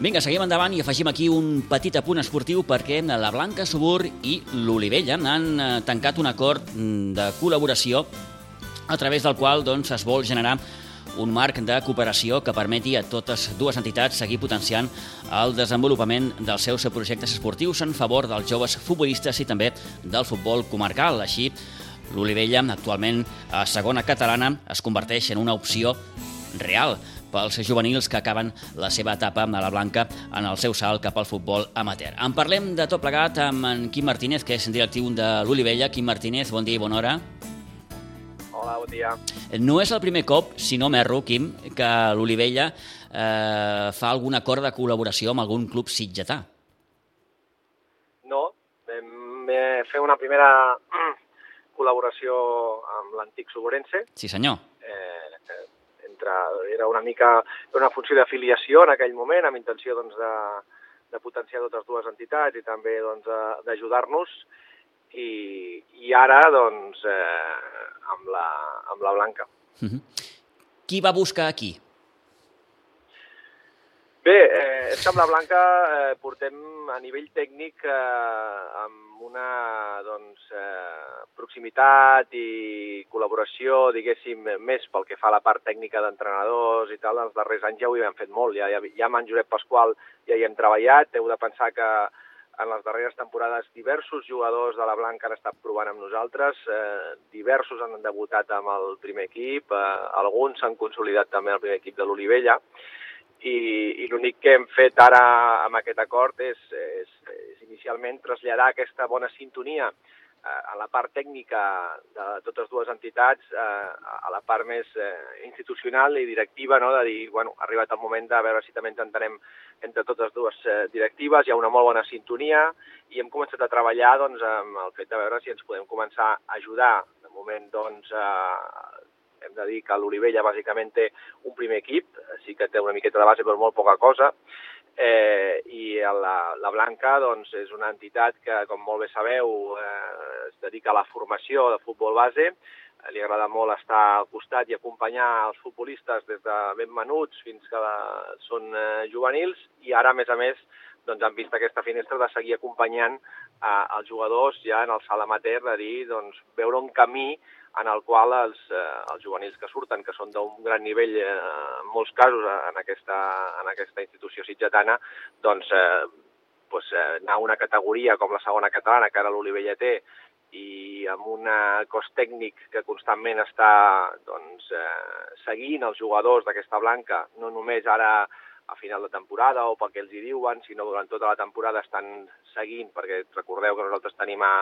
Vinga, seguim endavant i afegim aquí un petit apunt esportiu perquè la Blanca Subur i l'Olivella han eh, tancat un acord mm, de col·laboració a través del qual doncs, es vol generar un marc de cooperació que permeti a totes dues entitats seguir potenciant el desenvolupament dels seus projectes esportius en favor dels joves futbolistes i també del futbol comarcal. Així, l'Olivella, actualment a segona catalana, es converteix en una opció real pels juvenils que acaben la seva etapa a la Blanca en el seu salt cap al futbol amateur. En parlem de tot plegat amb en Quim Martínez, que és directiu de l'Olivella. Quim Martínez, bon dia i bona hora. Hola, bon dia. No és el primer cop, si no m'erro, Quim, que l'Olivella eh, fa algun acord de col·laboració amb algun club sitgetà. No, vam fer una primera col·laboració amb l'antic Soborense. Sí, senyor. Eh, entre, era una mica una funció d'afiliació en aquell moment, amb intenció doncs, de, de potenciar totes dues entitats i també doncs, d'ajudar-nos. I, I ara, doncs, eh, amb la, amb la Blanca. Mhm. -huh. Qui va buscar aquí? Bé, eh, és que amb la Blanca eh, portem a nivell tècnic eh, amb una doncs, eh, proximitat i col·laboració, diguéssim, més pel que fa a la part tècnica d'entrenadors i tal, els darrers anys ja ho hi hem fet molt. Ja, ja, ja amb en Josep Pasqual ja hi hem treballat, heu de pensar que en les darreres temporades diversos jugadors de la Blanca han estat provant amb nosaltres, eh, diversos han debutat amb el primer equip, eh, alguns s'han consolidat també al primer equip de l'Olivella, i, i l'únic que hem fet ara amb aquest acord és, és, és inicialment traslladar aquesta bona sintonia a la part tècnica de totes dues entitats, a la part més eh, institucional i directiva, no? de dir, bueno, ha arribat el moment de veure si també ens entenem entre totes dues eh, directives, hi ha una molt bona sintonia i hem començat a treballar doncs, amb el fet de veure si ens podem començar a ajudar. De moment, doncs, eh, hem de dir que l'Olivella bàsicament té un primer equip, sí que té una miqueta de base però molt poca cosa, eh, i la, la Blanca doncs, és una entitat que, com molt bé sabeu, eh, es dedica a la formació de futbol base, li agrada molt estar al costat i acompanyar els futbolistes des de ben menuts fins que la, són eh, juvenils. I ara, a més a més, doncs, han vist aquesta finestra de seguir acompanyant eh, els jugadors ja en el salt amateur, de dir, doncs, veure un camí en el qual els, eh, els juvenils que surten, que són d'un gran nivell eh, en molts casos eh, en aquesta, en aquesta institució sitgetana, doncs eh, pues, eh, anar a una categoria com la segona catalana, que ara l'Olivella té, i amb un cos tècnic que constantment està doncs, eh, seguint els jugadors d'aquesta blanca, no només ara a final de temporada o pel que els hi diuen, sinó durant tota la temporada estan seguint, perquè recordeu que nosaltres tenim a,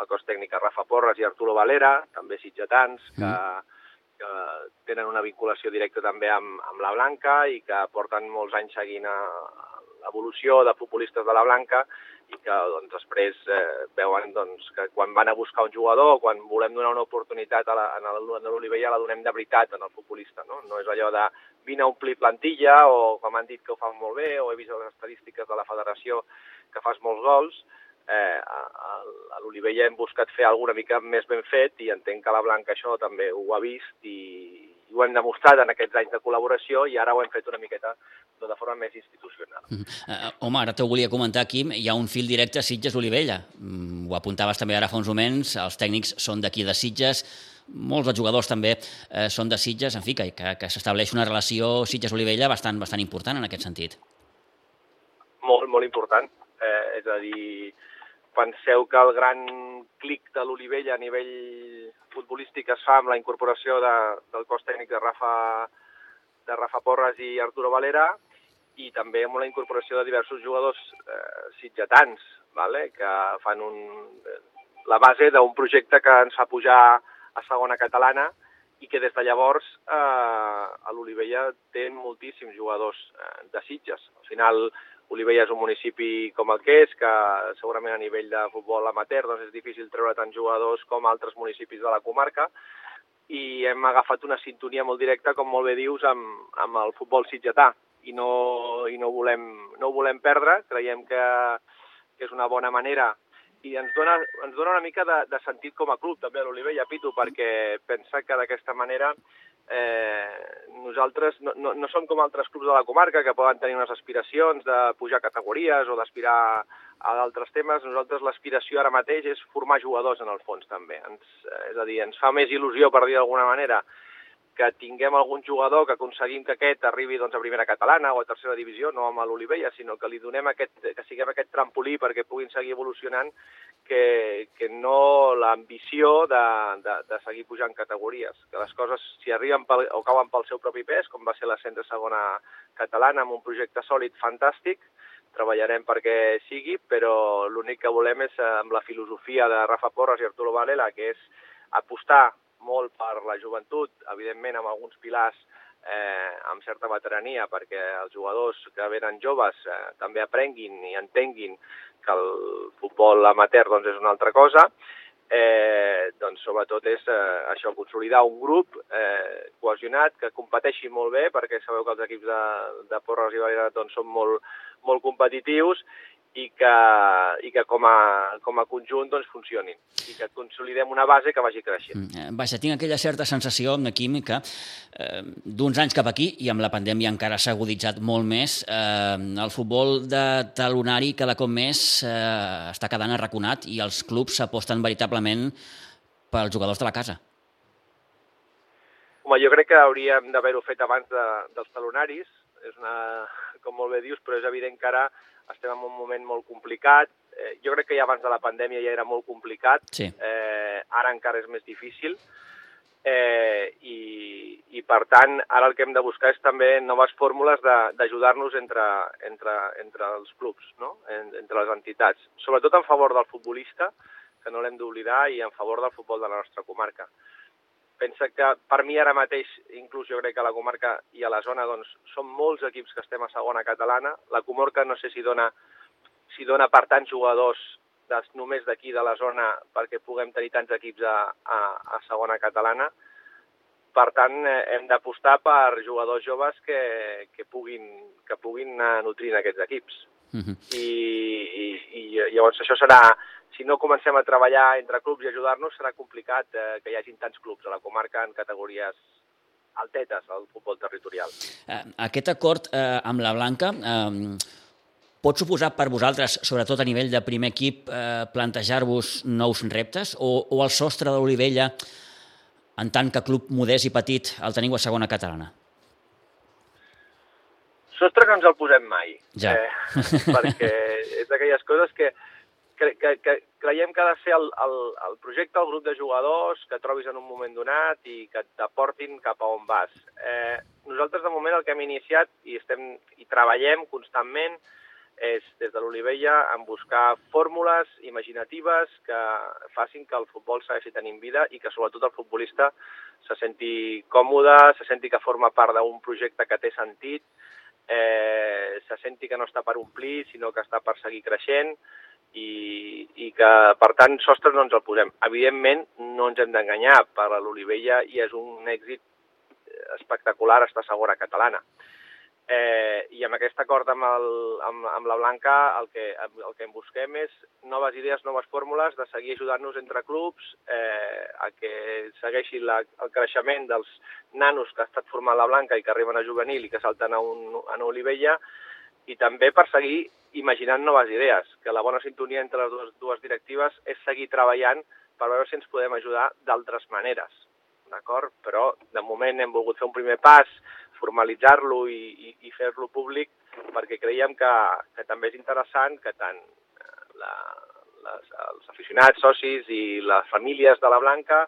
el cos tècnic a Rafa Porres i Arturo Valera, també sitgetans, que, mm. que tenen una vinculació directa també amb, amb la Blanca i que porten molts anys seguint l'evolució de futbolistes de la Blanca i que doncs, després eh, veuen doncs, que quan van a buscar un jugador, quan volem donar una oportunitat a la, a l'Olivella, la donem de veritat en el futbolista. No, no és allò de vine a omplir plantilla o com han dit que ho fan molt bé o he vist les estadístiques de la federació que fas molts gols, eh, a, a l'Olivella hem buscat fer alguna mica més ben fet i entenc que la Blanca això també ho ha vist i, i ho hem demostrat en aquests anys de col·laboració i ara ho hem fet una miqueta de forma més institucional. Mm -hmm. home, ara t'ho volia comentar, Quim, hi ha un fil directe a Sitges-Olivella. Mm, ho apuntaves també ara fa uns moments, els tècnics són d'aquí de Sitges, molts dels jugadors també eh, són de Sitges, en fi, que, que, que s'estableix una relació Sitges-Olivella bastant, bastant important en aquest sentit. Molt, molt important. Eh, és a dir, penseu que el gran clic de l'Olivella a nivell futbolístic es fa amb la incorporació de, del cos tècnic de Rafa, de Rafa Porres i Arturo Valera i també amb la incorporació de diversos jugadors eh, sitgetans, vale? que fan un, la base d'un projecte que ens fa pujar a segona catalana i que des de llavors eh, a l'Olivella té moltíssims jugadors eh, de Sitges. Al final, Olivella és un municipi com el que és, que segurament a nivell de futbol amateur doncs és difícil treure tants jugadors com altres municipis de la comarca, i hem agafat una sintonia molt directa, com molt bé dius, amb, amb el futbol sitgetà, i no, i no, volem, no ho volem perdre, creiem que, que és una bona manera. I ens dona, ens dona una mica de, de sentit com a club també l'Olivella, Pitu, perquè pensa que d'aquesta manera eh, nosaltres no, no, no som com altres clubs de la comarca que poden tenir unes aspiracions de pujar categories o d'aspirar a d'altres temes. Nosaltres l'aspiració ara mateix és formar jugadors en el fons també. Ens, eh, és a dir, ens fa més il·lusió, per dir d'alguna manera, que tinguem algun jugador que aconseguim que aquest arribi doncs, a primera catalana o a tercera divisió, no amb l'Olivella, sinó que li donem aquest, que siguem aquest trampolí perquè puguin seguir evolucionant, que, que no l'ambició de, de, de seguir pujant categories. Que les coses, si arriben pel, o cauen pel seu propi pes, com va ser l'ascens de segona catalana, amb un projecte sòlid fantàstic, treballarem perquè sigui, però l'únic que volem és, eh, amb la filosofia de Rafa Porras i Arturo Valela, que és apostar molt per la joventut, evidentment amb alguns pilars eh, amb certa veterania perquè els jugadors que venen joves eh, també aprenguin i entenguin que el futbol amateur doncs, és una altra cosa, eh, doncs sobretot és eh, això, consolidar un grup eh, cohesionat que competeixi molt bé, perquè sabeu que els equips de, de Porres i Valera doncs, són molt, molt competitius i que, i que com, a, com a conjunt doncs, funcionin i que consolidem una base que vagi creixent. Mm, eh, vaja, tinc aquella certa sensació, Quim, que eh, d'uns anys cap aquí, i amb la pandèmia encara s'ha aguditzat molt més, eh, el futbol de talonari cada cop més eh, està quedant arraconat i els clubs s'aposten veritablement pels jugadors de la casa. Home, jo crec que hauríem d'haver-ho fet abans de, dels talonaris, és una, com molt bé dius, però és evident que ara estem en un moment molt complicat. Eh, jo crec que ja abans de la pandèmia ja era molt complicat, sí. eh, ara encara és més difícil. Eh, i, i per tant ara el que hem de buscar és també noves fórmules d'ajudar-nos entre, entre, entre els clubs, no? en, entre les entitats, sobretot en favor del futbolista, que no l'hem d'oblidar, i en favor del futbol de la nostra comarca pensa que per mi ara mateix, inclús jo crec que a la comarca i a la zona, doncs, són molts equips que estem a segona catalana. La comarca no sé si dona, si dona per tants jugadors des, només d'aquí de la zona perquè puguem tenir tants equips a, a, a segona catalana. Per tant, eh, hem d'apostar per jugadors joves que, que, puguin, que puguin anar nutrint aquests equips. Uh -huh. I, i, I llavors això serà si no comencem a treballar entre clubs i ajudar-nos, serà complicat eh, que hi hagin tants clubs a la comarca en categories altetes al futbol territorial. Eh, aquest acord eh, amb la Blanca eh, pot suposar per vosaltres, sobretot a nivell de primer equip, eh, plantejar-vos nous reptes o, o el sostre de l'Olivella, en tant que club modest i petit, el teniu a segona catalana? Sostre no ens el posem mai, ja. eh, perquè és d'aquelles coses que que, que, que creiem que ha de ser el, el, el projecte, el grup de jugadors que trobis en un moment donat i que t'aportin cap a on vas. Eh, nosaltres, de moment, el que hem iniciat i, estem, i treballem constantment és, des de l'Olivella, en buscar fórmules imaginatives que facin que el futbol segueixi tenint vida i que, sobretot, el futbolista se senti còmode, se senti que forma part d'un projecte que té sentit, eh, se senti que no està per omplir, sinó que està per seguir creixent, i, i que, per tant, sostres no ens el posem. Evidentment, no ens hem d'enganyar, per a l'Olivella i és un èxit espectacular estar segona catalana. Eh, I amb aquest acord amb, el, amb, amb la Blanca el que, el que en busquem és noves idees, noves fórmules de seguir ajudant-nos entre clubs eh, a que segueixi la, el creixement dels nanos que ha estat formant la Blanca i que arriben a juvenil i que salten a, un, a una Olivella i també per seguir imaginant noves idees, que la bona sintonia entre les dues, dues directives és seguir treballant per veure si ens podem ajudar d'altres maneres, d'acord? Però de moment hem volgut fer un primer pas, formalitzar-lo i, i, i fer-lo públic perquè creiem que, que també és interessant que tant eh, la, les, els aficionats, socis i les famílies de la Blanca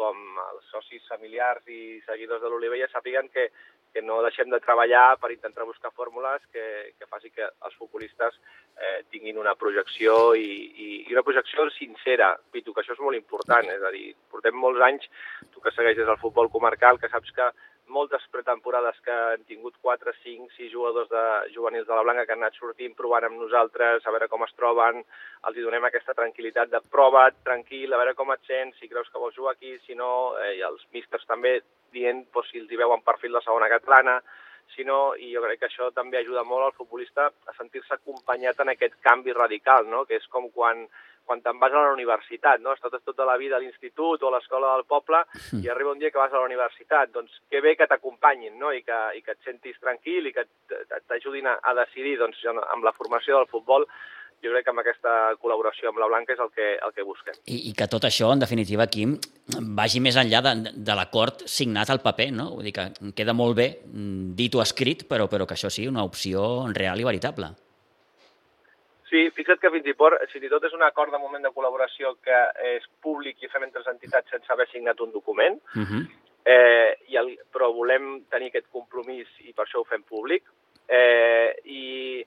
com els socis familiars i seguidors de l'Olivella sàpiguen que, que no deixem de treballar per intentar buscar fórmules que, que faci que els futbolistes eh, tinguin una projecció i, i, i una projecció sincera, Pitu, que això és molt important, és a dir, portem molts anys, tu que segueixes el futbol comarcal, que saps que moltes pretemporades que han tingut 4, 5, 6 jugadors de juvenils de la Blanca que han anat sortint, provant amb nosaltres, a veure com es troben, els hi donem aquesta tranquil·litat de prova, tranquil, a veure com et sents, si creus que vols jugar aquí, si no, eh, i els místers també dient doncs, si els hi veuen perfil de segona catalana, si no, i jo crec que això també ajuda molt al futbolista a sentir-se acompanyat en aquest canvi radical, no? que és com quan quan te'n vas a la universitat, no? Estàs tota la vida a l'institut o a l'escola del poble Mm. i arriba un dia que vas a la universitat. Doncs que bé que t'acompanyin, no? I que, I que et sentis tranquil i que t'ajudin a, a decidir, doncs, amb la formació del futbol, jo crec que amb aquesta col·laboració amb la Blanca és el que, el que busquem. I, I que tot això, en definitiva, Quim, vagi més enllà de, de l'acord signat al paper, no? Vull dir que queda molt bé mm, dit o escrit, però, però que això sigui una opció real i veritable. Sí, fixa't que fins i, tot, fins i tot és un acord de moment de col·laboració que és públic i fem entre les entitats sense haver signat un document, Uh -huh. eh, i el, però volem tenir aquest compromís i per això ho fem públic. Eh, I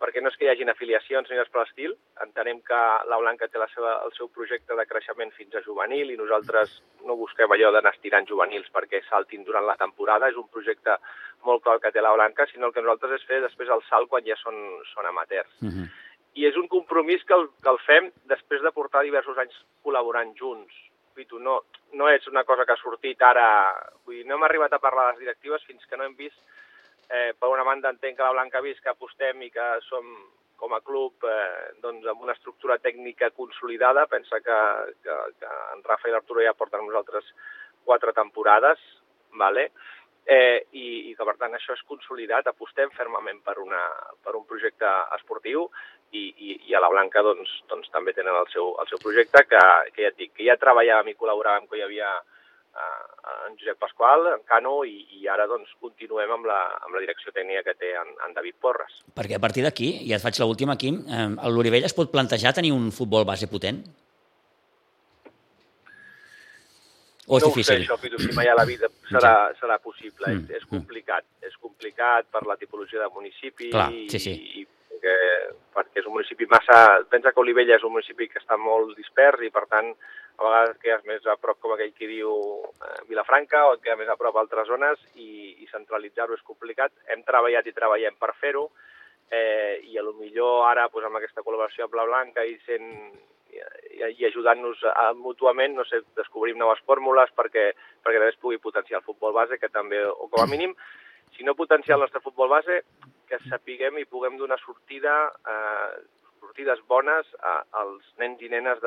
perquè no és que hi hagin afiliacions ni res per l'estil, entenem que la Blanca té la seva, el seu projecte de creixement fins a juvenil i nosaltres no busquem allò d'anar estirant juvenils perquè saltin durant la temporada, és un projecte molt clar que té la Blanca, sinó el que nosaltres és fer després el salt quan ja són, són amateurs Uh -huh. I és un compromís que el, que el fem després de portar diversos anys col·laborant junts. Pitu, no, no és una cosa que ha sortit ara... Vull dir, no hem arribat a parlar de les directives fins que no hem vist, eh, per una banda entenc que la Blanca ha vist que apostem i que som com a club eh, doncs, amb una estructura tècnica consolidada. Pensa que, que, que en Rafa i l'Arturo ja porten nosaltres quatre temporades, vale? eh, i, i que per tant això és consolidat, apostem fermament per, una, per un projecte esportiu i, i, i a la Blanca doncs, doncs també tenen el seu, el seu projecte que, que ja et dic, que ja treballàvem i col·laboràvem que hi havia eh, en Josep Pasqual, en Cano i, i ara doncs continuem amb la, amb la direcció tècnica que té en, en David Porres. Perquè a partir d'aquí, i et faig l'última, Quim, eh, el l'Orivella es pot plantejar tenir un futbol base potent? O és no difícil? ho sé, això, mai a la vida serà, serà possible. Mm, Mm, és, és complicat. És complicat per la tipologia de municipi Clar, sí, sí. i, i perquè, perquè és un municipi massa... Pensa que Olivella és un municipi que està molt dispers i, per tant, a vegades quedes més a prop, com aquell que diu eh, Vilafranca, o queda més a prop altres zones i, i centralitzar-ho és complicat. Hem treballat i treballem per fer-ho eh, i a lo millor ara doncs, amb aquesta col·laboració amb la Blanca i sent i, i ajudant-nos a- mútuament, no sé, descobrim noves fórmules perquè, perquè també es pugui potenciar el futbol base, que també, o com a mínim, si no potenciar el nostre futbol base, que sapiguem i puguem donar sortida, eh, sortides bones a, als nens i nenes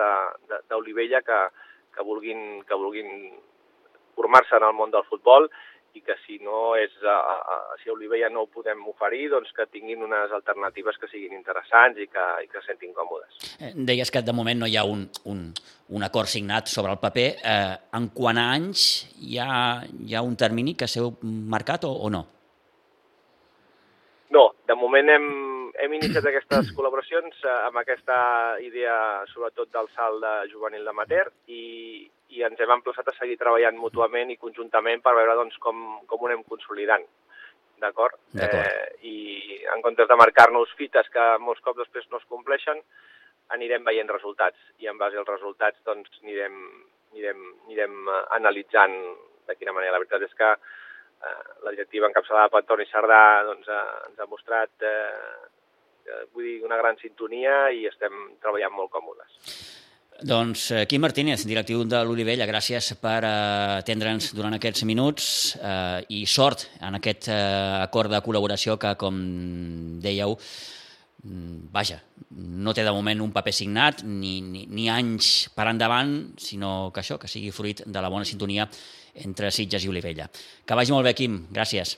d'Olivella que, que, vulguin, que vulguin formar-se en el món del futbol i que si no és a, a, a, si a Olivella no ho podem oferir, doncs que tinguin unes alternatives que siguin interessants i que, i que se sentin còmodes. Eh, Deies que de moment no hi ha un, un, un acord signat sobre el paper. Eh, en quant a anys, hi ha, hi ha un termini que s'heu marcat o, o no? De moment hem, hem iniciat aquestes col·laboracions eh, amb aquesta idea, sobretot del salt de juvenil d'amater, i, i ens hem emplaçat a seguir treballant mútuament i conjuntament per veure doncs, com, com ho anem consolidant. D'acord? Eh, I en comptes de marcar-nos fites que molts cops després no es compleixen, anirem veient resultats i en base als resultats doncs, anirem, anirem, anirem eh, analitzant de quina manera. La veritat és que la directiva encapçalada per Toni Sardà doncs, eh, ens ha mostrat eh, eh, vull dir, una gran sintonia i estem treballant molt còmodes. Doncs eh, Quim Martínez, directiu de l'Olivella, gràcies per eh, atendre'ns durant aquests minuts eh, i sort en aquest eh, acord de col·laboració que, com dèieu, mm, vaja, no té de moment un paper signat ni, ni, ni anys per endavant, sinó que això, que sigui fruit de la bona sintonia entre Sitges i Olivella. Que vagi molt bé, Quim. Gràcies.